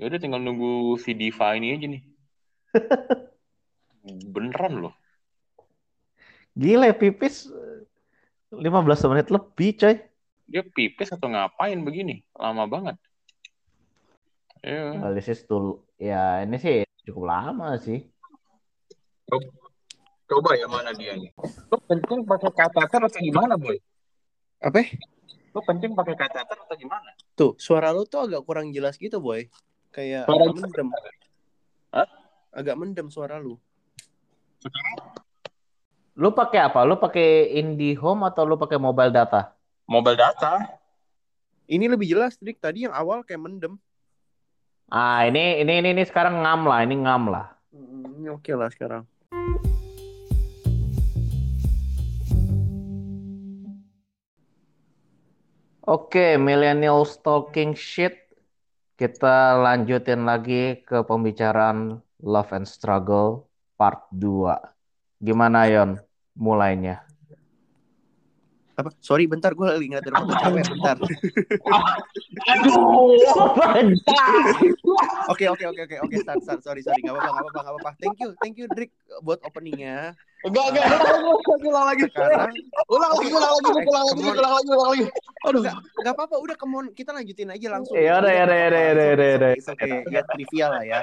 Ya udah tinggal nunggu si Diva ini aja nih. Beneran loh. Gila ya, pipis 15 menit lebih coy. Dia pipis atau ngapain begini? Lama banget. Ya. Well, this is tool. Ya ini sih cukup lama sih. Coba ya mana dia nih. Lo penting pakai kateter atau gimana boy? Apa? Lo penting pakai kateter atau gimana? Tuh suara lo tuh agak kurang jelas gitu boy. Kayak suara mendem. Hah? Agak mendem suara lu. Sekarang? Lu pakai apa? Lu pakai IndiHome atau lu pakai mobile data? Mobile data. Ini lebih jelas, Trik. Tadi yang awal kayak mendem. Ah, ini ini ini, ini sekarang ngam lah, ini ngam lah. Hmm, Oke okay lah sekarang. Oke, okay, millennial stalking shit. Kita lanjutin lagi ke pembicaraan Love and Struggle part 2. Gimana Yon? mulainya? Apa? Sorry bentar gue lagi ngeliatin foto cewek bentar. Aduh, Oke oke oke oke oke start start sorry sorry nggak apa-apa nggak apa-apa nggak apa-apa. Thank you thank you Drick buat openingnya. Enggak enggak ulang lagi Sekarang ulang lagi ulang lagi ulang lagi ulang lagi ulang lagi. Aduh nggak apa-apa udah kemon kita lanjutin aja langsung. Ya udah ya udah ya udah ya udah. Oke ya trivial lah ya.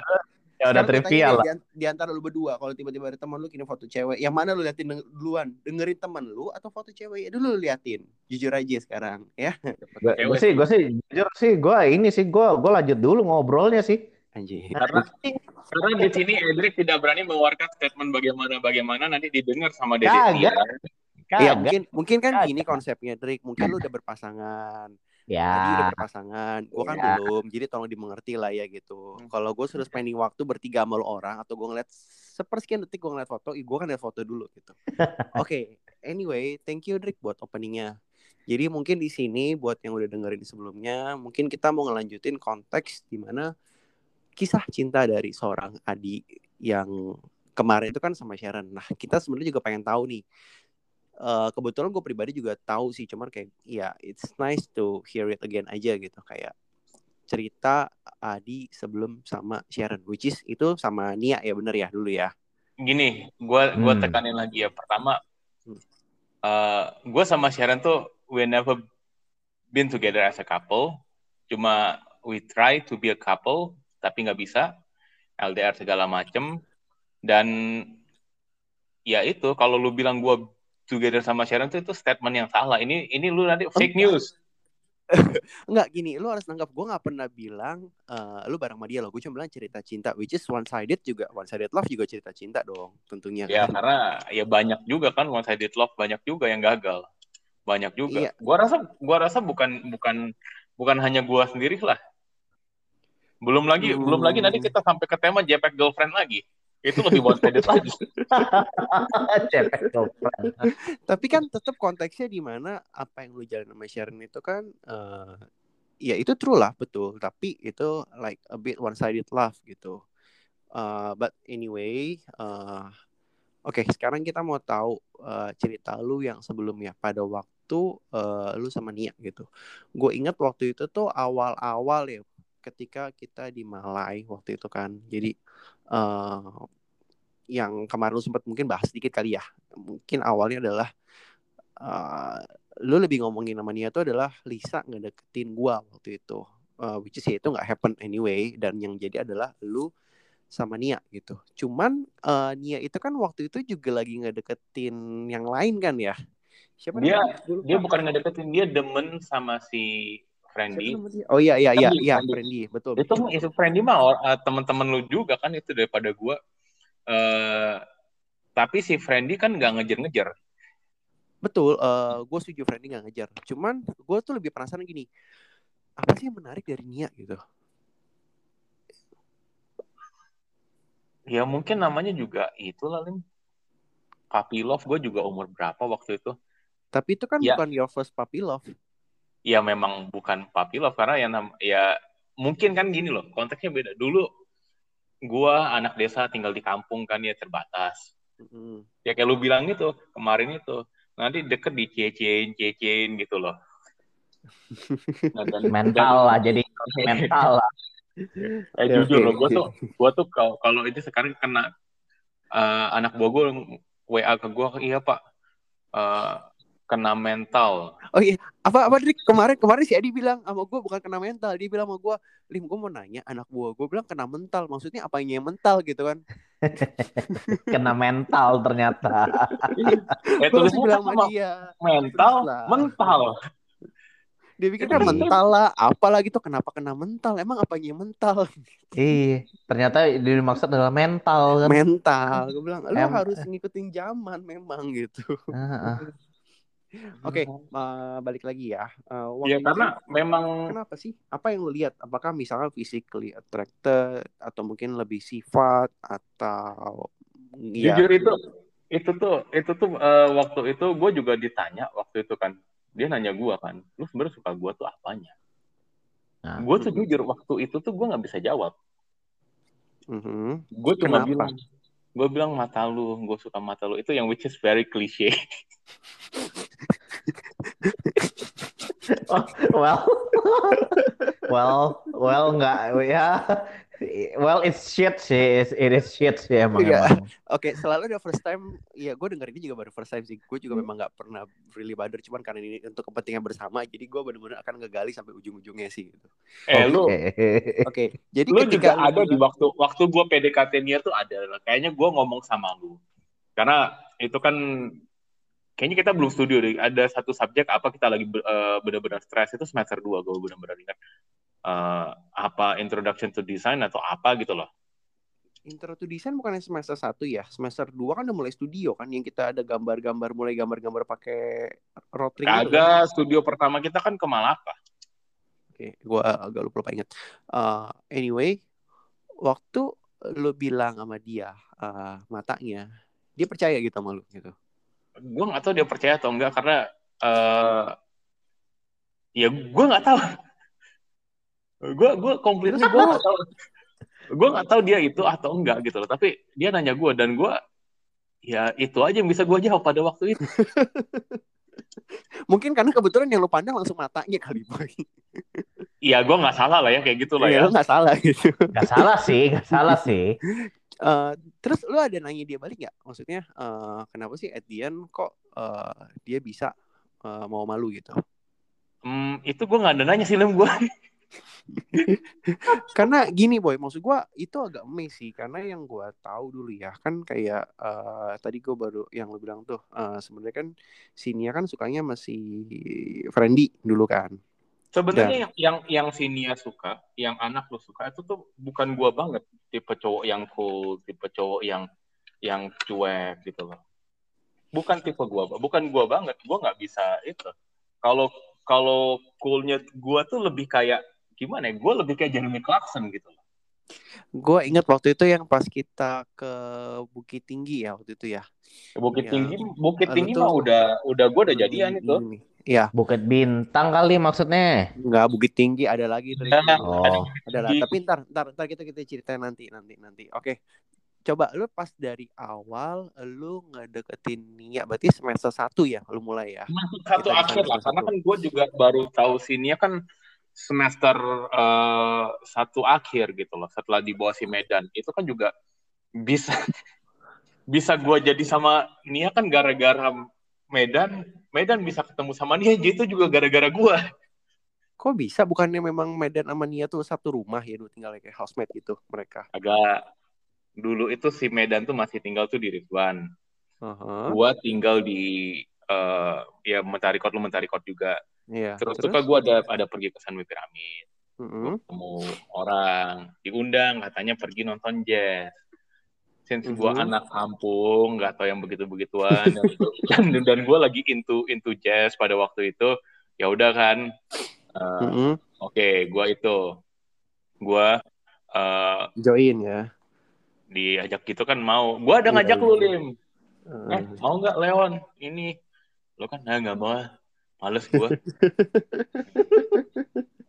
Ya udah trivial lah. Di, antara lu berdua, kalau tiba-tiba ada teman lu kirim foto cewek, yang mana lu liatin duluan? Dengerin teman lu atau foto cewek? Ya dulu lu liatin. Jujur aja sekarang, ya. Gue sih, gue sih jujur sih, gue ini sih, gue gue lanjut dulu ngobrolnya sih. Anjir. Karena, karena di sini Edric tidak berani mengeluarkan statement bagaimana bagaimana nanti didengar sama Dede. Kagak. Ya mungkin mungkin kan gini konsepnya Drake. Mungkin lu udah berpasangan Ya. Tadi udah berpasangan, gue kan ya. belum, jadi tolong dimengerti lah ya gitu. Hmm. Kalau gue sudah spending waktu bertiga sama orang atau gue ngeliat sepersekian detik gue ngeliat foto, gue kan liat foto dulu gitu. Oke, okay. anyway, thank you Drake buat openingnya. Jadi mungkin di sini buat yang udah dengerin sebelumnya, mungkin kita mau ngelanjutin konteks di mana kisah cinta dari seorang Adi yang kemarin itu kan sama Sharon. Nah, kita sebenarnya juga pengen tahu nih uh, kebetulan gue pribadi juga tahu sih cuman kayak ya it's nice to hear it again aja gitu kayak cerita Adi sebelum sama Sharon which is itu sama Nia ya bener ya dulu ya gini gue gua hmm. tekanin lagi ya pertama uh, hmm. eh, gue sama Sharon tuh we never been together as a couple cuma we try to be a couple tapi nggak bisa LDR segala macem dan ya itu kalau lu bilang gue together sama Sharon tuh itu statement yang salah. Ini ini lu nanti fake news. Enggak gini, lu harus nanggap gue nggak pernah bilang uh, lu bareng sama dia loh. Gue cuma bilang cerita cinta, which is one sided juga, one sided love juga cerita cinta dong, tentunya. Ya kan? karena ya banyak juga kan one sided love banyak juga yang gagal, banyak juga. Iya. Gua rasa, gua rasa bukan bukan bukan hanya gua sendiri lah. Belum lagi, hmm. belum lagi nanti kita sampai ke tema JPEG girlfriend lagi itu lebih one sided lagi. Tapi kan tetap konteksnya di mana apa yang lu jalan sama Sharon itu kan uh, ya itu true lah betul, tapi itu like a bit one sided love gitu. Uh, but anyway, uh, oke okay, sekarang kita mau tahu uh, cerita lu yang sebelumnya pada waktu uh, lu sama Nia gitu. Gue ingat waktu itu tuh awal-awal ya ketika kita di Malai waktu itu kan. Jadi uh, yang kemarin lu sempat mungkin bahas sedikit kali ya. Mungkin awalnya adalah uh, lu lebih ngomongin nama Nia itu adalah Lisa ngedeketin gua waktu itu. Uh, which is ya itu nggak happen anyway dan yang jadi adalah lu sama Nia gitu. Cuman uh, Nia itu kan waktu itu juga lagi ngedeketin yang lain kan ya. Siapa dia dia bukan ngedeketin dia demen sama si Friendly. Oh iya iya iya iya Friendly betul. Itu itu Friendly mah uh, teman-teman lu juga kan itu daripada gua Uh, tapi si Friendly kan nggak ngejar-ngejar. Betul, uh, gue setuju Friendly nggak ngejar. Cuman gue tuh lebih penasaran gini, apa sih yang menarik dari Nia gitu? Ya mungkin namanya juga itu lah Lim. Puppy Love gue juga umur berapa waktu itu. Tapi itu kan ya. bukan your first puppy love. Ya memang bukan puppy love karena yang ya mungkin kan gini loh konteksnya beda. Dulu gua anak desa tinggal di kampung kan ya terbatas. Mm. Ya kayak lu bilang itu kemarin itu nanti deket di cecein cecein gitu loh. Nah, dan, mental dan, lah jadi mental lah. eh Ya, jujur loh, gue tuh gue tuh kalau kalau ini sekarang kena eh, anak buah gue WA ke gue, iya pak, eh, kena mental. Oh iya, apa apa Drik? Kemarin kemarin si Edi bilang sama gue bukan kena mental, dia bilang sama gue, Lim gue mau nanya anak buah gue bilang kena mental, maksudnya apanya yang mental gitu kan? Kena mental ternyata. Eh tulisnya bilang sama dia, mental, Terus lah. mental. dia pikir kan mental lah, apalagi tuh kenapa kena mental? Emang apanya yang mental? Iya, ternyata yang dimaksud adalah mental kan. mental, gue bilang lu Em- harus ngikutin zaman memang gitu. Heeh. Oke, eh, balik lagi ya. Eh, waktu Iya itu karena memang Kenapa sih? Apa yang lu lihat? Apakah misalnya physically attracted atau mungkin lebih sifat atau ya jujur itu itu tuh itu tuh eh, waktu itu gue juga ditanya waktu itu kan dia nanya gue kan, lu sebenarnya suka gue tuh apanya? Nah. Gue tuh jujur waktu itu tuh gue nggak bisa jawab. Mhm. Gue cuma Kenapa? bilang, gue bilang mata lu, gue suka mata lu. Itu yang which is very cliche. Oh, well, well, well, enggak ya. Well, it's shit sih, It's- it is shit sih emang Iya. emang. Oke, selalu ada first time. Ya, gue denger ini juga baru first time sih. Gue juga memang nggak pernah really bother, cuman karena ini untuk kepentingan bersama, jadi gue benar-benar akan ngegali sampai ujung-ujungnya sih. Gitu. eh lu, Oke. Oke, jadi lu ketika juga lu ada di waktu waktu gue PDKT Nia tuh ada. Kayaknya gue ngomong sama lu. Karena itu kan kayaknya kita belum studio deh. Ada satu subjek apa kita lagi eh, benar-benar stres itu semester 2 gue benar-benar ingat. Eh, apa introduction to design atau apa gitu loh. Intro to design bukan semester 1 ya. Semester 2 kan udah mulai studio kan yang kita ada gambar-gambar mulai gambar-gambar pakai rotring gitu kan. Kagak studio pertama kita kan ke Malaka. Oke, gua agak lupa lupa ingat. Uh, anyway, waktu lu bilang sama dia uh, matanya, dia percaya gitu sama lu gitu. Gue nggak tahu dia percaya atau enggak karena eh ya gue nggak tahu gue gue completely gue nggak tahu gue nggak tahu dia itu atau enggak gitu loh tapi dia nanya gue dan gue ya itu aja yang bisa gue jawab pada waktu itu Mungkin karena kebetulan yang lu pandang langsung matanya kali boy. Iya gue nggak salah lah ya kayak gitu lah Iya, ya lu nggak salah gitu. Gak salah sih, gak salah sih. Uh, terus lu ada nanya dia balik nggak? Maksudnya uh, kenapa sih at the end kok uh, dia bisa uh, mau malu gitu? Hmm, itu gue nggak ada nanya sih lem gue Karena gini boy, maksud gua itu agak sih karena yang gua tahu dulu ya kan kayak eh, tadi gua baru yang lu bilang tuh eh, sebenarnya kan si Nia kan sukanya masih friendly dulu kan. Sebenarnya yang yang yang si Nia suka yang anak lu suka itu tuh bukan gue banget tipe cowok yang cool tipe cowok yang yang cuek gitu loh bukan tipe gue bukan gue banget gue nggak bisa itu kalau kalau coolnya gue tuh lebih kayak gimana ya gue lebih kayak Jeremy Clarkson gitu loh Gua ingat waktu itu yang pas kita ke Bukit Tinggi ya waktu itu ya. Bukit Ya. Tinggi Bukit Tinggi mah udah udah gue udah jadian Ini- itu ini. Iya, Bukit Bintang kali maksudnya. nggak Bukit Tinggi ada lagi tadi. Ya, Oh. Ada lah, tapi ntar, ntar, ntar kita kita ceritain nanti, nanti, nanti. Oke, coba lu pas dari awal lu ngedeketin Nia, berarti semester satu ya, lu mulai ya. Masuk satu akhir lah semester karena kan gue juga baru tahu sini kan semester eh, satu akhir gitu loh setelah di bawah si Medan itu kan juga bisa bisa gue jadi sama Nia kan gara-gara Medan Medan bisa ketemu sama Nia itu juga gara-gara gue Kok bisa? Bukannya memang Medan sama Nia tuh satu rumah ya, dulu tinggal kayak housemate gitu mereka. agak dulu itu si Medan tuh masih tinggal tuh di Ridwan Aha, gue tinggal di eh, ya Mentari Kot lu Mentari Kot juga Iya. terus, tuh kan gue ada ada pergi ke Sunway Pyramid Mm-mm. ketemu orang diundang katanya pergi nonton jazz since gue Mhm. anak kampung nggak tahu yang begitu begituan dan, dan gue lagi into into jazz pada waktu itu ya udah kan eh, Mm-mm. oke gue itu gue eh, Join ya. diajak gitu kan mau gue ada Iya, ngajak iya. lu lim Uh, eh mau nggak Leon ini lo kan nah nggak mau ah. males gue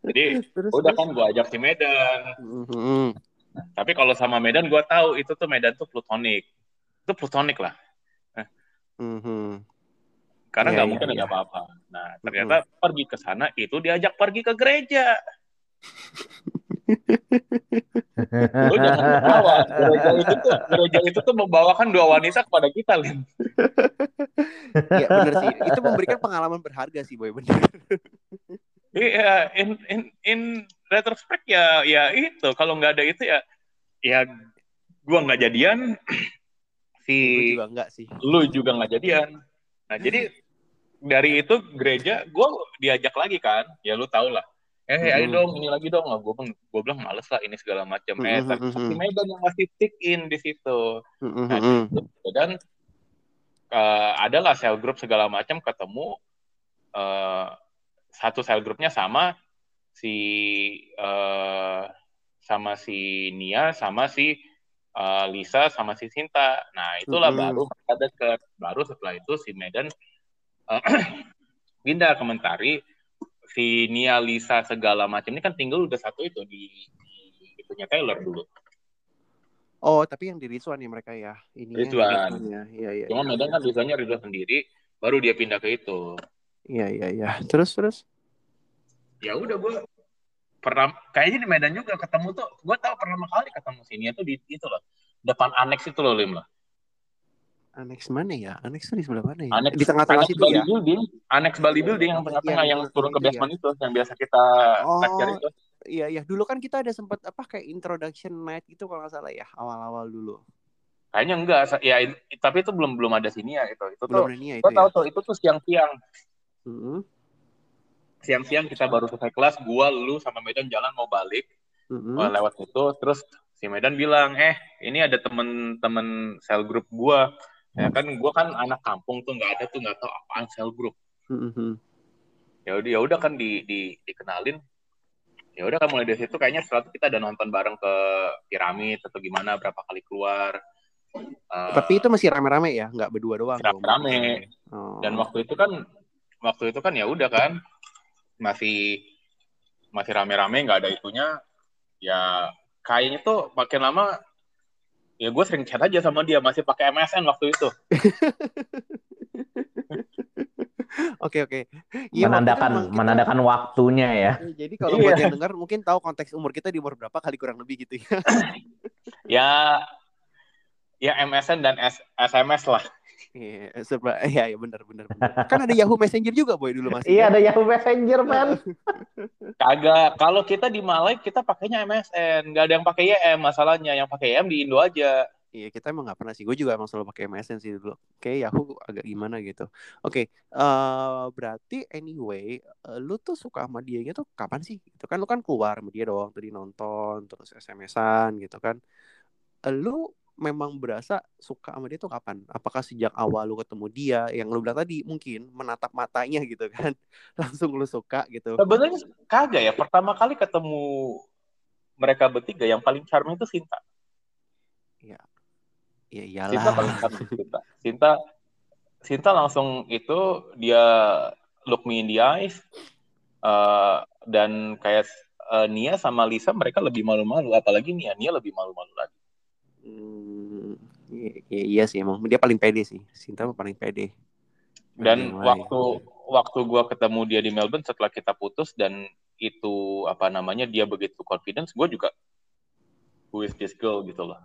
jadi terus, udah terus? kan gue ajak si Medan Mhm. Tapi kalau sama Medan gue tahu itu tuh Medan tuh plutonik. Itu plutonik lah. Mhm. Karena Iya, nggak iya, mungkin iya. ada apa-apa. Nah, ternyata pergi ke sana itu diajak pergi ke gereja. Lu jangan membawa. Gereja itu tuh, gereja itu tuh membawakan dua wanita kepada kita, Lin. Iya bener sih. Itu memberikan pengalaman berharga sih, boy bener. Iya, in in in retrospect ya ya itu. Kalau nggak ada itu ya ya gua nggak jadian si Gue juga enggak sih. lu juga nggak jadian. Nah, jadi dari itu gereja gue diajak lagi kan. Ya lu tau lah. Eh, ayo Mhm. dong, ini lagi dong. Nah, gue bilang, gue bilang males lah ini segala macam. Eh, Mhm, tapi si Medan yang masih stick in di situ. Nah, gitu. dan eh, adalah sel group segala macam ketemu eh, satu sel grupnya sama si eh, sama si Nia sama si eh, Lisa sama si Sinta. Nah itulah Mm-mm. baru mereka deket. Baru setelah itu si Medan eh, pindah ke Mentari. Si Nia, Lisa segala macam ini kan tinggal udah satu itu di, di itunya Taylor dulu. Oh, tapi yang di Rizwan ya mereka ya. Ini Rizwan. ya. Iya, iya. Cuma iya. Medan kan Lisanya Ridho sendiri, baru dia pindah ke itu. Iya, iya, iya. Terus, terus. ya udah gue pernah kayaknya di Medan juga ketemu tuh gue tahu pertama kali ketemu sini tuh di itu loh depan aneks itu loh lim Annex mana ya? Annex tuh di sebelah mana ya? aneks di tengah-tengah aneks situ Bali ya? building aneks Bali building yang tengah-tengah Iya, yang yang turun ke itu ya. basement itu yang biasa kita Oh. lecture itu Iya, iya. Dulu kan kita ada sempat apa kayak introduction night gitu kalau nggak salah ya, awal-awal dulu. kayaknya enggak ya tapi itu belum belum ada sini ya itu itu Belum tuh ada Nia itu gue ya. tahu tuh itu tuh siang-siang Mm-mm, siang-siang kita baru selesai kelas gua lu sama Medan jalan mau balik mm-mm. Oh, lewat itu terus si Medan bilang eh ini ada temen-temen sel grup gua ya kan gua kan anak kampung tuh nggak ada tuh nggak tahu apaan sel grup Mm-mm. ya udah ya udah kan di, di dikenalin ya udah kan mulai dari situ kayaknya setelah itu kita ada nonton bareng ke piramid atau gimana berapa kali keluar Eh, Tapi itu masih rame-rame ya, nggak berdua doang. Rame-rame. Oh. dan waktu itu kan waktu itu kan ya udah kan masih masih rame-rame nggak ada itunya ya kayaknya tuh makin lama ya gue sering chat aja sama dia masih pakai MSN waktu itu Oke oke. Iya, itu menandakan kita- menandakan waktunya ya. Ya, Jadi kalau Iya. buat yang dengar mungkin tahu konteks umur kita di umur berapa kali kurang lebih gitu ya. ya ya MSN dan S- SMS lah Iya, serba iya iya benar benar benar. Kan ada Yahoo Messenger juga boy dulu masih. Iya kan? ada Yahoo Messenger man. kagak kalau kita di Malai kita pakainya MSN nggak ada yang pakai YM masalahnya yang pakai YM di Indo aja Iya kita emang nggak pernah sih. Gue juga emang selalu pakai MSN sih dulu. Kayak Yahoo agak gimana gitu. Oke, eh berarti anyway, eh, lu tuh suka sama dia tuh kapan sih? Itu kan lu kan keluar sama dia doang tadi nonton, terus SMS-an gitu kan. Eh, Lu memang berasa suka sama dia tuh kapan? Apakah sejak awal lu ketemu dia? Yang lu bilang tadi mungkin menatap matanya gitu kan, langsung lu suka gitu? sebenarnya kagak ya. Pertama kali ketemu mereka bertiga yang paling charming itu Sinta. Ya. Sinta paling iyalah. charming Sinta. Sinta Sinta langsung itu dia look me in the eyes eh, dan kayak eh, Nia sama Lisa mereka lebih malu-malu. Apalagi Nia Nia lebih malu-malu lagi Hmm, iya, iya, sih emang dia paling pede sih. Sinta paling pede. dan Yang lain. waktu waktu gua ketemu dia di Melbourne setelah kita putus dan itu apa namanya dia begitu confidence gue juga who is this girl gitu loh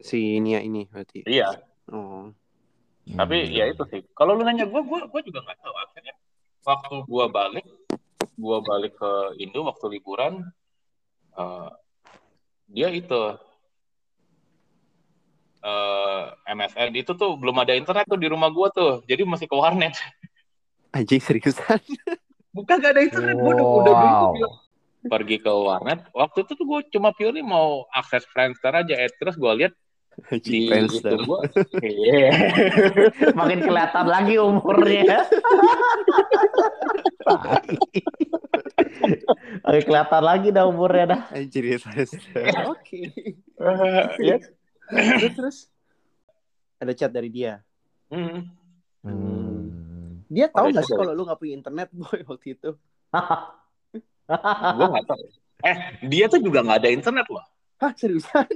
si Nia ini berarti. iya Oh. tapi ya itu sih kalau lu nanya gue gue gue juga nggak tahu akhirnya waktu gua balik gua balik ke Indo waktu liburan eh, dia itu eh MSN itu tuh belum ada internet tuh di rumah gua tuh jadi masih ke warnet Anjing seriusan. bukan gak ada internet gua udah udah Wow. gitu bilang. pergi ke warnet waktu itu tuh gue cuma purely mau akses Friendster aja eh, terus gua lihat di Friendster. itu gua iya Makin kelihatan lagi umurnya. Oke kelihatan lagi dah umurnya dah. Anjir Friendster. Oke. Eh, ya Terus terus ada chat dari dia. Hmm. Hmm. Dia tahu nggak sih kalau lu nggak punya internet boy waktu itu? gue nggak tahu eh dia tuh juga nggak ada internet loh Hah seriusan?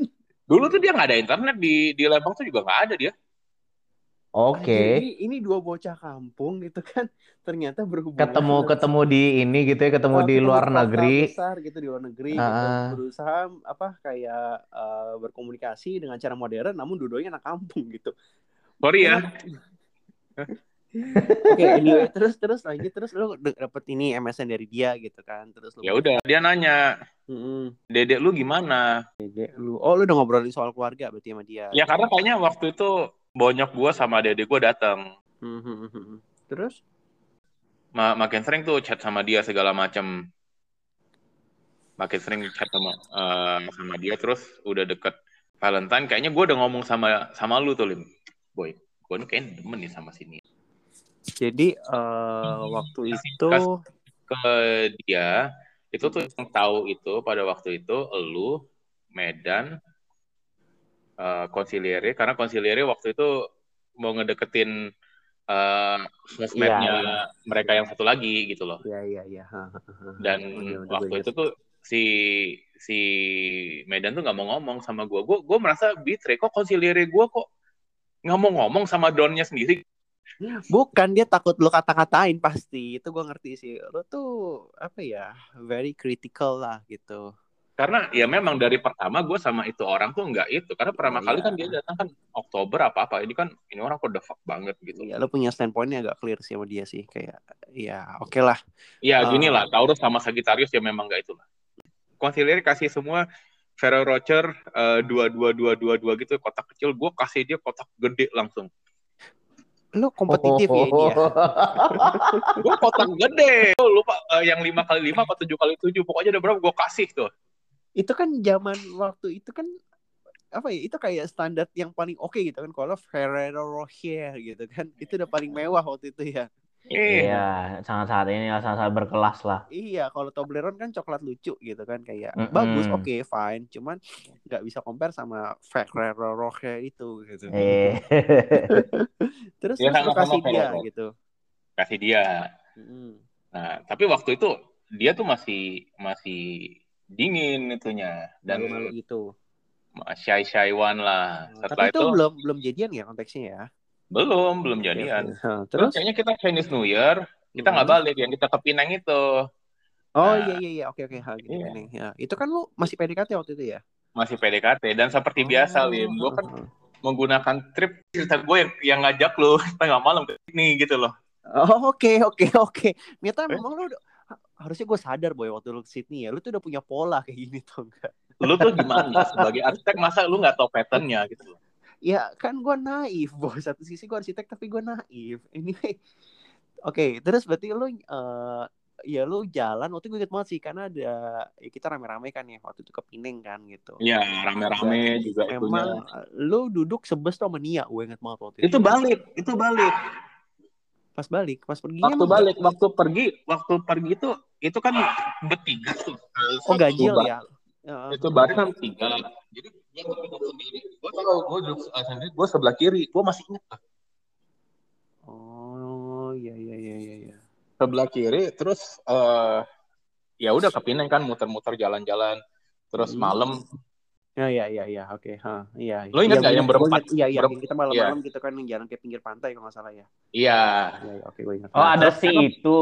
dulu tuh dia nggak ada internet di di Lembang tuh juga nggak ada dia Oke. Anjir, Ini, ini dua bocah kampung gitu kan ternyata berhubungan Ketemu dengan ketemu di ini gitu ya, ketemu Oh, di ketemu luar negeri. besar gitu di luar negeri Ah. gitu berusaha apa kayak eh, berkomunikasi dengan cara modern namun dua-duanya anak kampung gitu. Sorry ya. Oke, anyway, terus terus lanjut terus lu dapet ini MSN dari dia gitu kan. Terus lu Ya udah, dia nanya, Mm-mm. "Dedek lu gimana?" Dede lu. Oh, lu udah ngobrolin soal keluarga berarti sama dia. Ya karena kayaknya waktu itu bonyok gua sama dedek gua datang. Mhm. Terus Ma makin sering tuh chat sama dia segala macam. Makin sering chat sama eh, sama dia terus udah deket Valentine kayaknya gua udah ngomong sama sama lu tuh Lim. Boy, gua nih kayaknya demen nih sama sini. jadi eh, waktu itu Ke dia itu tuh yang tahu itu pada waktu itu lu Medan eh konsiliere karena konsiliere waktu itu mau ngedeketin eh sosmednya Iya, iya. mereka yang satu lagi gitu loh. ya ya ya. Ha, ha, ha. dan Oh, iya, waktu gue itu tuh si si Medan tuh nggak mau ngomong sama gua gua gua merasa betray kok konsiliere gua kok nggak mau ngomong sama donnya sendiri Bukan dia takut lu kata-katain pasti. Itu gua ngerti sih. Lu tuh apa ya? Very critical lah gitu. Karena ya memang dari pertama gua sama itu orang tuh nggak itu karena pertama Iya, kali iya. kan dia datang kan Oktober apa apa ini kan ini orang kok the fuck banget gitu Ya, lu punya standpointnya agak clear sih sama dia sih. Kayak ya oke lah. ya gini lah Taurus sama Sagittarius ya memang nggak itu lah konsiliere kasih semua Ferrero Rocher eh, dua dua dua dua dua gitu kotak kecil gua kasih dia kotak gede langsung Lu kompetitif ya ini ya. gue kotak gede Lu lupa eh, yang lima kali lima atau tujuh kali tujuh pokoknya udah berapa gue kasih tuh Itu kan zaman waktu itu kan apa ya itu kayak standar yang paling oke gitu kan kalau Ferrero Rocher gitu kan itu udah paling mewah waktu itu ya Iya, sangat-sangat ini lah, sangat-sangat berkelas lah. iya kalau Toblerone kan coklat lucu gitu kan kayak Mm-mm. bagus oke fine cuman nggak bisa compare sama Ferrero Rocher itu gitu Eh. terus Iya, terus sama-sama kasih dia Ferrero. gitu kasih dia Mm. nah tapi waktu itu dia tuh masih masih dingin itunya dan malu-malu gitu shy shy one lah Nah, setelah tapi itu, itu, belum belum jadian ya konteksnya ya belum belum jadian terus terus kayaknya kita Chinese New Year kita nggak Mm. balik yang kita ke Pinang itu oh Nah. iya iya iya oke oke ha, gitu Iya. Neng. Ya, itu kan lu masih PDKT waktu itu ya masih PDKT dan seperti biasa Oh, Lim gue kan menggunakan trip cerita gue yang, yang ngajak lu tengah malam ke sini gitu loh Oh, oke oke oke. Ternyata Eh? memang lu udah- harusnya gue sadar boy waktu lu ke Sydney ya, lu tuh udah punya pola kayak gini tuh enggak? lu tuh gimana sebagai arsitek masa lu nggak tahu patternnya gitu loh Ya kan gue naif boy. Satu sisi gue arsitek tapi gue naif. Anyway, oke. terus berarti lu eh ya lu jalan waktu gue inget banget sih karena ada ya kita rame-rame kan ya waktu itu ke Pineng kan gitu. Iya, rame-rame juga itunya. Memang eh, lu duduk sebes sama Nia, gue inget banget waktu itu. Itu balik, itu balik. Pas balik, pas pergi. Waktu balik, waktu pergi, waktu pergi itu itu kan bertiga tuh. Oh ganjil Satu ya. Heeh. Itu balik kan tiga. Jadi dia duduk sendiri. Gue tahu gue duduk sendiri, gue sebelah kiri. Gue masih ingat tuh. Oh iya iya iya iya. iya. Sebelah kiri, terus eh ya udah ke Pinang kan muter-muter jalan-jalan. Terus Hmm. malam, Ya ya ya ya oke ha iya. Lo ingat Iya, nggak gua yang berempat? Iya iya Berem- yang kita malam-malam gitu kan yang jalan ke pinggir pantai kalau nggak salah ya. iya, Iya iya oke gue ingat. Oh, ada si itu.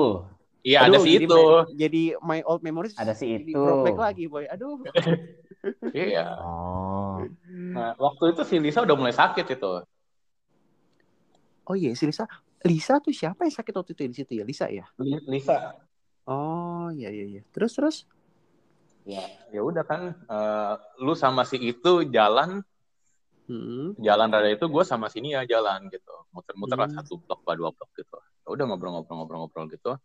iya ada jadi itu. my- jadi my old memories Ada si itu. throwback lagi boy. Aduh. Iya. Oh. Nah, waktu itu si Lisa udah mulai sakit itu. Oh iya si Lisa. Lisa tuh siapa yang sakit waktu itu di situ ya? Lisa ya? Lisa. Oh iya iya iya. Terus terus. Ya, ya udah kan, eh, lu sama si itu jalan, Hmm. jalan rada itu gue sama si Nia jalan gitu, muter-muter lah Hmm. satu blok, apa dua blok gitu. Ya udah ngobrol-ngobrol-ngobrol-ngobrol gitu.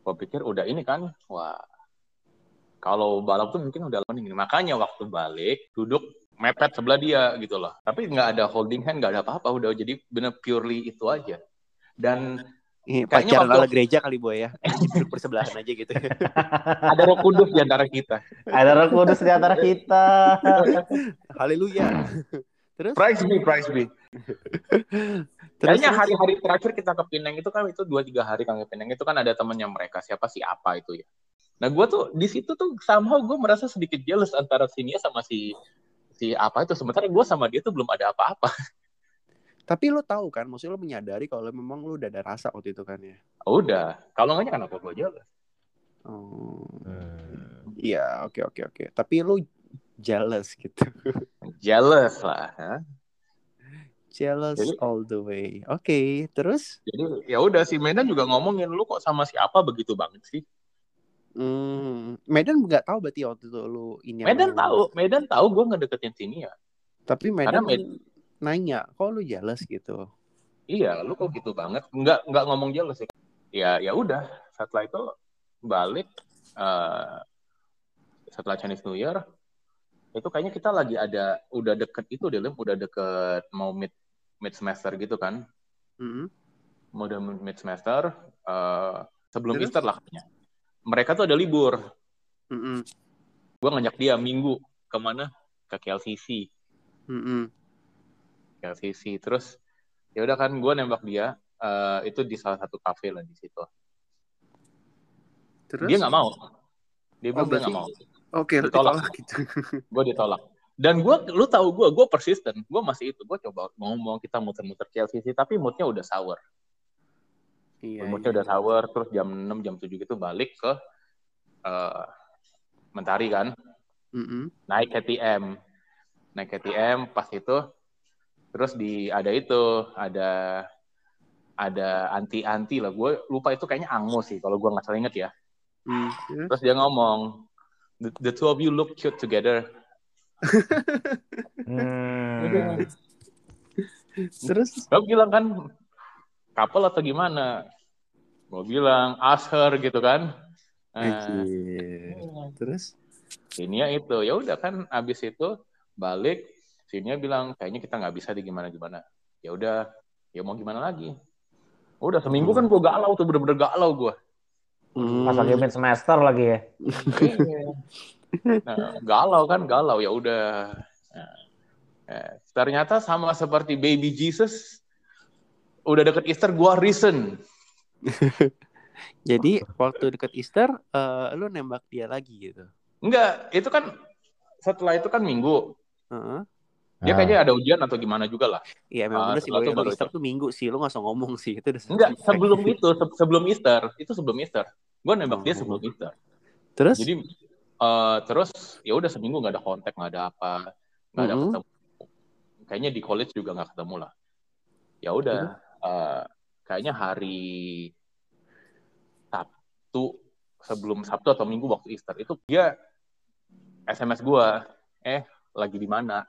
Gue pikir udah ini kan, wah, kalau balap tuh mungkin udah loading. Makanya waktu balik duduk mepet sebelah dia gitu loh. Tapi nggak ada holding hand, nggak ada apa-apa. Udah jadi bener purely itu aja. Dan Ini Kayaknya pacaran waktu- ala gereja kali boy ya. Duduk bersebelahan aja gitu. ada roh kudus di antara kita. Ada roh kudus di antara kita. Haleluya. Terus Price me, price me. terus Kayaknya hari-hari terakhir kita ke Pinang itu kan itu dua tiga hari kan ke Pinang itu kan ada temennya mereka siapa sih apa itu ya. Nah gue tuh di situ tuh somehow gue merasa sedikit jealous antara si Nia sama si si apa itu sementara gue sama dia tuh belum ada apa-apa. Tapi lu tahu kan, maksudnya lu menyadari kalau memang lu udah ada rasa waktu itu kan ya. Udah. Kalau nggak kenapa gue jealous? Oh. Hmm. Iya, oke oke oke. Tapi lu jealous gitu. Jealous lah. ha? jealous Jadi- all the way. Oke, terus? Jadi ya udah si Medan juga ngomongin lu kok sama siapa begitu banget sih? Hmm, Medan nggak tahu berarti waktu itu lu ini. Medan tahu, Medan tahu gue ngedeketin sini ya. Tapi Karena Medan nanya, kok lu jealous gitu? Iya, lu kok gitu banget? Nggak nggak ngomong jealous ya? Ya ya udah. Setelah itu balik eh, setelah Chinese New Year itu kayaknya kita lagi ada udah deket itu deh, udah deket mau mid mid semester gitu kan? Hmm. Mau udah mid semester eh, sebelum Terus? Easter lah katanya. Mereka tuh ada libur. Mm-mm. Gue ngajak dia minggu ke mana? Ke KLCC. Mm-mm. KLCC. Terus ya udah kan gue nembak dia eh, itu di salah satu kafe lah di situ. Terus? Dia nggak mau. Dia Oh, bilang dia nggak mau. Oke, lu Ditolak. ditolak gitu. Gue ditolak. Dan gue, lu tahu gue, gue persisten. Gue masih itu. Gue coba ngomong kita muter-muter KLCC, tapi moodnya udah sour. Iya. moodnya iya. udah sour. Terus jam 6, jam 7 gitu balik ke eh, Mentari kan. Mm-mm. Naik KTM. Naik KTM pas itu. Terus di ada itu, ada ada anti-anti lah. Gue lupa itu kayaknya Angmo sih, kalau gue nggak salah inget ya. Mm. Terus? Dia ngomong, the, the two of you look cute together. Hmm. Terus? Gue bilang kan, couple atau gimana? Gue bilang, ask her gitu kan. Nah, Anjir. Terus? sini ya itu, ya udah kan abis itu balik, sini bilang kayaknya kita nggak bisa di gimana gimana. Ya udah, ya mau gimana lagi? Udah seminggu kan gue galau tuh bener-bener galau gue. Pas lagi mid semester lagi ya. Nah, galau kan galau ya udah. Nah, eh, ternyata sama seperti baby Jesus, udah deket Easter gue reason. Jadi waktu deket Easter, eh, lu nembak dia lagi gitu. Enggak, itu kan setelah itu kan minggu. Heeh. Dia kayaknya ada ujian atau gimana juga lah. Iya memang Ah, bener sih itu baru Easter tuh minggu sih, lu gak usah ngomong sih. Itu udah Enggak, sebelum itu, se- sebelum Easter, itu sebelum Easter. Gue nembak dia Oh. sebelum Easter. Terus? Jadi eh, terus ya udah seminggu nggak ada kontak, nggak ada apa, nggak ada Mhm. ketemu. Kayaknya di college juga nggak ketemu lah. Ya udah, eh, kayaknya hari Sabtu sebelum Sabtu atau Minggu waktu Easter itu dia SMS gue, eh lagi di mana?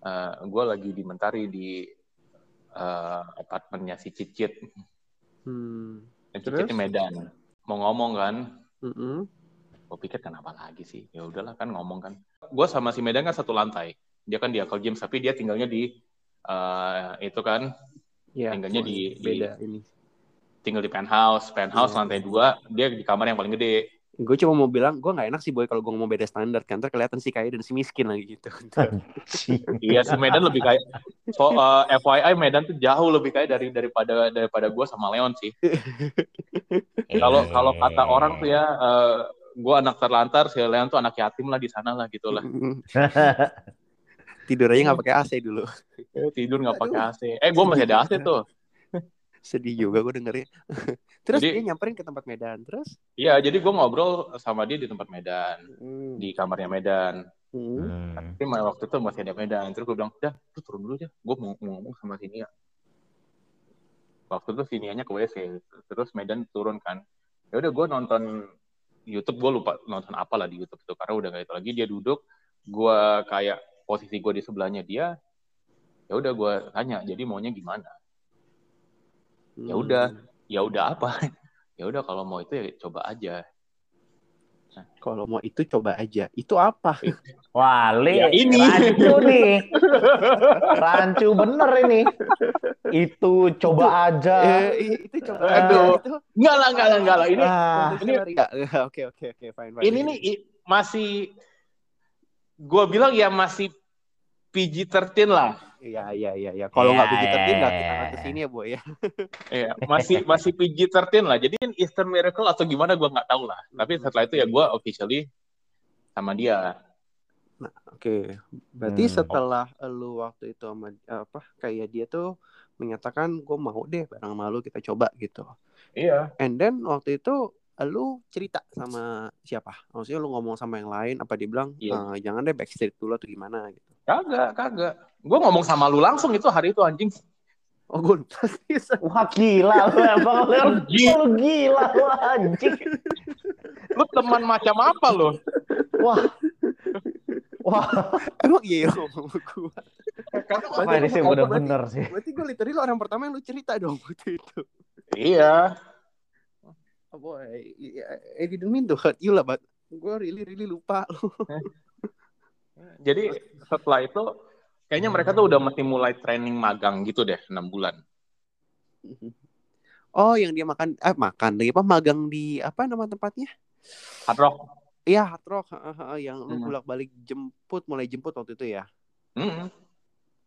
Eh, gue lagi di Mentari di eh, apartemennya si Cicit. Hmm. Cicit di Medan. Mau ngomong kan, Mm-mm. gue pikir kenapa lagi sih ya udahlah kan ngomong kan gue sama si Medan kan satu lantai dia kan di Akal James tapi dia tinggalnya di eh, itu kan Iya. Tinggalnya di- beda ini. tinggal di penthouse penthouse Iya. lantai dua dia di kamar yang paling gede Gue cuma mau bilang, gue gak enak sih boy kalau gue ngomong beda standar kan. Ntar kelihatan si kaya dan si miskin lagi gitu. iya si Medan lebih kaya so eh, FYI Medan tuh jauh lebih kaya dari daripada daripada gue sama Leon sih. Kalau kalau kata orang tuh ya gue anak terlantar si Leon tuh anak yatim lah di sana lah gitu lah. Tidur aja gak pakai AC dulu. tidur nggak pakai AC eh gue masih ada AC tuh Sedih juga gue dengerin. Terus Jadi- dia nyamperin ke tempat Medan. Terus? Iya, jadi gue ngobrol sama dia di tempat Medan, Hmm. di kamarnya Medan. Hmm. Hmm. Tapi waktu itu masih ada Medan. Terus gue bilang, udah, lu turun dulu aja. Gue mau, mau ngomong sama sini ya. Waktu itu sinianya ke WC. Terus Medan turun kan. Ya udah gue nonton YouTube, gue lupa nonton apa lah di YouTube itu. Karena udah gak itu lagi. Dia duduk, gue kayak posisi gue di sebelahnya dia. Ya udah gue tanya, jadi maunya gimana? Ya Hmm. udah. Ya udah apa? ya udah kalau mau itu ya coba aja. Kalau mau itu coba aja. Itu apa? Wali, Ya, ini. rancu nih. Rancu bener ini. Itu coba aja. Eh, itu coba Aduh. aja. Itu Enggak lah, enggak lah, enggak lah. Ini Ah, ini Oke oke oke fine fine. ini nih masih gue bilang ya masih PG-13 lah. Iya iya iya iya. Kalau nggak Iya, begitu iya, nggak iya. kita akan ke sini ya boy ya. Iya, masih masih PG-13 lah. Jadi Easter Miracle atau gimana gue nggak tahu lah. Tapi setelah itu ya gue officially sama dia. Nah, oke. Berarti Hmm. setelah lu waktu itu sama apa kayak dia tuh menyatakan gue mau deh bareng sama lu kita coba gitu. Iya. And then waktu itu lu cerita sama siapa? Maksudnya lu ngomong sama yang lain apa dia bilang Iya. "Eh, jangan deh backstreet dulu atau gimana gitu. Kagak, kagak. Gue ngomong sama lu langsung itu hari itu anjing. Oh gue lupa sih. Wah gila lu emang lu, Gila. lu gila lu anjing. Lu teman macam apa lu? Wah. Wah, Emang iya ya ngomong sama gue. Karena apa ini sih bener-bener sih. Berarti gue literally lu orang pertama yang lu cerita dong waktu itu. Iya. Oh boy, I, I didn't mean to hurt you lah, but gue really really lupa. Jadi setelah itu kayaknya mereka tuh udah mesti mulai training magang gitu deh, 6 bulan. Oh, yang dia makan, eh makan lagi apa magang di apa nama tempatnya? Hard Rock. Iya, Hard Rock, yang lu Hmm. bolak-balik jemput, mulai jemput waktu itu ya. Mm.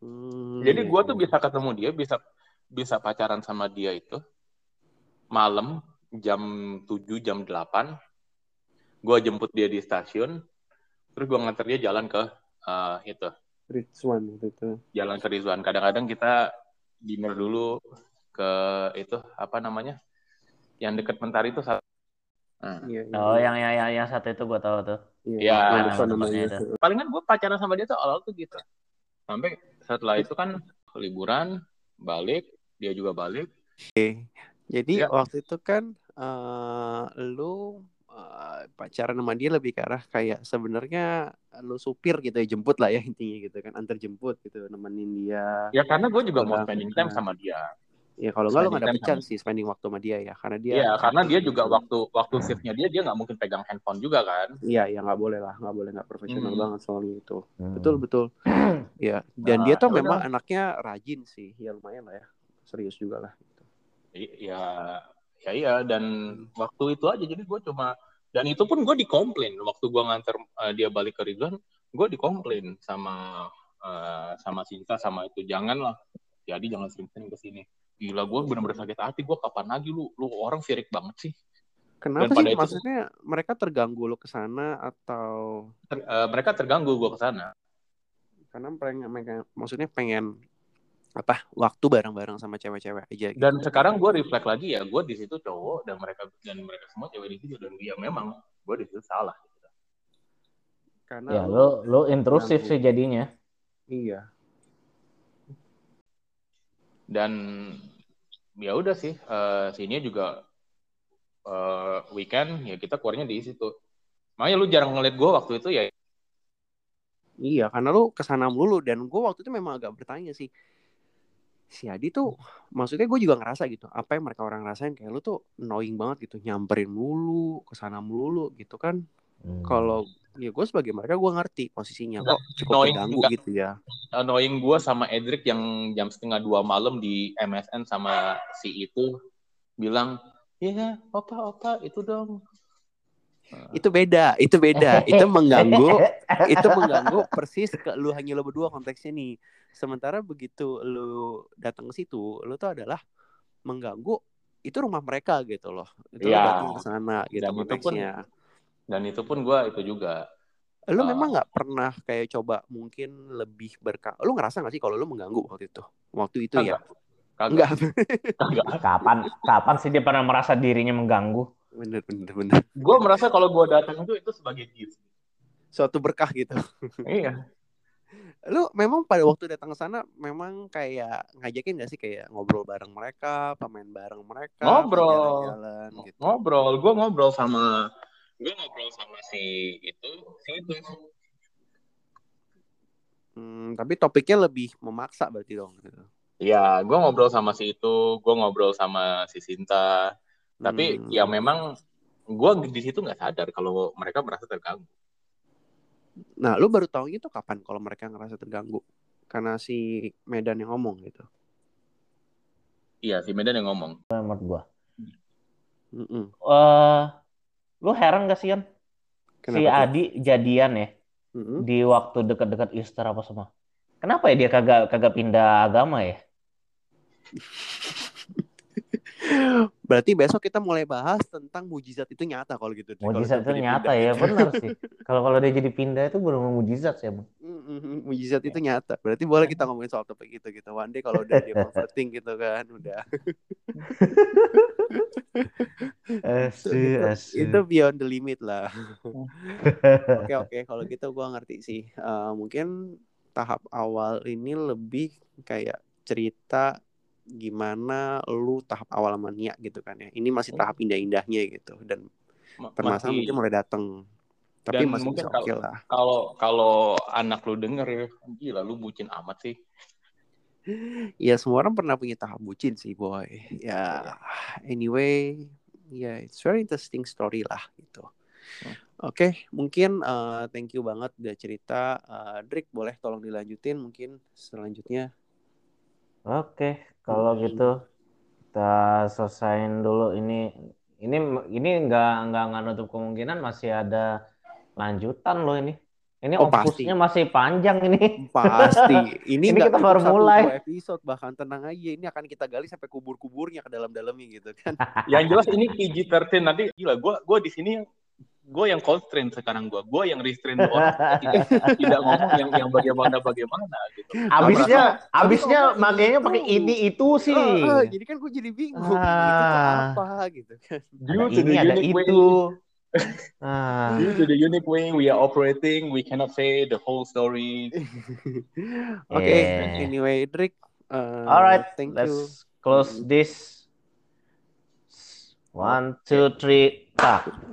Hmm, Jadi iya, gua iya. tuh bisa ketemu dia, bisa bisa pacaran sama dia itu malam jam 7 jam 8. Gua jemput dia di stasiun. Terus gua nganter dia jalan ke eh, itu, Rizwan waktu itu. jalan ke Rizwan. Kadang-kadang kita dinner dulu ke itu apa namanya? Yang deket Mentari itu satu. Nah, Iya, iya. Oh, yang yang yang, yang satu itu gua tahu tuh. Iya, Iya, namanya. itu. palingan gue pacaran sama dia tuh awal tuh gitu. Sampai setelah itu kan liburan, balik, dia juga balik. Oke. Jadi Iya. waktu itu kan eh lu eh, pacaran sama dia lebih ke arah kayak sebenarnya lu supir gitu ya jemput lah ya intinya gitu kan antar jemput gitu nemenin dia Ya karena gue juga mau spending time udah. sama dia. ya kalau nggak lu nggak dapet time chance sih spending waktu sama dia ya karena dia Iya, karena dia juga waktu waktu shiftnya dia dia nggak mungkin pegang handphone juga kan. iya ya nggak boleh lah nggak boleh nggak profesional Hmm. banget soalnya itu Hmm. betul betul ya dan Nah, dia tuh ya memang anaknya rajin sih ya lumayan lah ya serius juga lah gitu. Ya, ya iya. Dan waktu itu aja jadi gue cuma dan itu pun gue dikomplain waktu gue nganter eh, dia balik ke Ridwan, gue dikomplain sama eh, sama Sinta sama itu janganlah. Jadi jangan sering-sering ke sini. Gila gue bener-bener sakit hati gue kapan lagi lu lu orang sirik banget sih. kenapa pada sih itu- maksudnya mereka terganggu lo ke sana atau Ter- eh, mereka terganggu gue ke sana. karena pengen, pengen- maksudnya pengen apa waktu bareng-bareng sama cewek-cewek aja gitu. Dan sekarang gue reflect lagi ya, gue di situ cowok dan mereka dan mereka semua cewek di situ dan dia memang gue di situ salah. karena Ya, lu lu intrusif Ganggu. sih jadinya. iya Dan ya udah sih, eh, sini juga eh, weekend ya kita keluarnya di situ. Makanya lu jarang ngeliat gue waktu itu ya. iya karena lu ke sana melulu dan gue waktu itu memang agak bertanya sih si Adi tuh maksudnya gue juga ngerasa gitu apa yang mereka orang rasain kayak lu tuh annoying banget gitu nyamperin mulu ke sana melulu gitu kan. Hmm. kalau ya gue sebagai mereka gue ngerti posisinya kok cukup Annoying terganggu gitu ya. Annoying gue sama Edric yang jam setengah dua malam di MSN sama si itu bilang, ya opa opa itu dong. itu beda itu beda itu mengganggu itu mengganggu persis ke lu hanya lu berdua konteksnya nih sementara begitu lu datang ke situ lu tuh adalah mengganggu itu rumah mereka gitu loh itu Iya. datang ke sana gitu Dan itu pun- Dan itu pun gue itu juga. lu Ah. memang nggak pernah kayak coba mungkin lebih berkah lu ngerasa nggak sih kalau lu mengganggu waktu itu waktu itu ya Kagak. enggak Kagak. Kapan kapan sih dia pernah merasa dirinya mengganggu? bener bener bener Gue merasa kalau gue datang itu itu sebagai gift. suatu berkah gitu Iya. Lu memang pada waktu datang ke sana memang kayak ngajakin gak sih kayak ngobrol bareng mereka pemain bareng mereka Ngobrol. jalan-jalan gitu Ngobrol, gue ngobrol sama gue ngobrol sama si itu, si itu. Hmm, tapi topiknya lebih memaksa berarti dong gitu. Iya, gue ngobrol sama si itu, gue ngobrol sama si Sinta. Tapi Hmm. ya memang gue di situ nggak sadar kalau mereka merasa terganggu. Nah, lu baru tahu itu kapan kalau mereka ngerasa terganggu? Karena si Medan yang ngomong gitu. Iya, si Medan yang ngomong. Menurut gua. Mm-mm. Eh, lu heran gak sih kan? Si Kenapa tuh? Adi jadian ya Mm-mm. di waktu dekat-dekat Easter apa semua. Kenapa ya dia kagak kagak pindah agama ya? Berarti besok kita mulai bahas tentang mujizat itu nyata kalau gitu. Mujizat itu nyata dipindah. ya, benar sih. Kalau kalau dia jadi pindah itu benar mujizat sih. Mm-mm, mujizat itu nyata. Berarti boleh kita ngomongin soal topik itu gitu. One day kalau udah dia converting gitu kan, udah. Asu, asu. itu beyond the limit lah. Oke oke, kalau gitu gua ngerti sih. Eh, mungkin tahap awal ini lebih kayak cerita gimana lu tahap awal mania gitu kan ya. Ini masih tahap indah-indahnya gitu dan Ma- permasalahan mungkin mulai datang. Tapi Dan masih mungkin oke lah. kalau kalau anak lu denger ya, gila lu bucin amat sih. Ya semua orang pernah punya tahap bucin sih boy. Ya anyway, ya it's very interesting story lah gitu. Hmm. Oke, mungkin uh, thank you banget udah cerita. Uh, Drik boleh tolong dilanjutin mungkin selanjutnya. Oke, kalau Hmm. gitu kita selesain dulu ini. Ini ini nggak nggak nggak nutup kemungkinan masih ada lanjutan loh ini. Ini Oh, pasti. opusnya masih panjang ini. Pasti. Ini, Ini kita baru mulai. episode bahkan tenang aja. Ini akan kita gali sampai kubur-kuburnya ke dalam-dalamnya gitu kan. Yang jelas ini PG-13 nanti gila gua gua di sini gue yang constraint sekarang gue gue yang restrain orang tidak, tidak ngomong yang yang bagaimana bagaimana gitu Abisnya Tapi abisnya makanya itu. pakai ini itu sih. Eh, eh, jadi kan gue jadi bingung. Itu Ah. apa gitu kan. due Ada the ini ada itu. Ah. due to the unique way we are operating we cannot say the whole story Oke, Yeah. anyway, Drik. uh, Alright, thank you. let's close this. One, two, three, tak.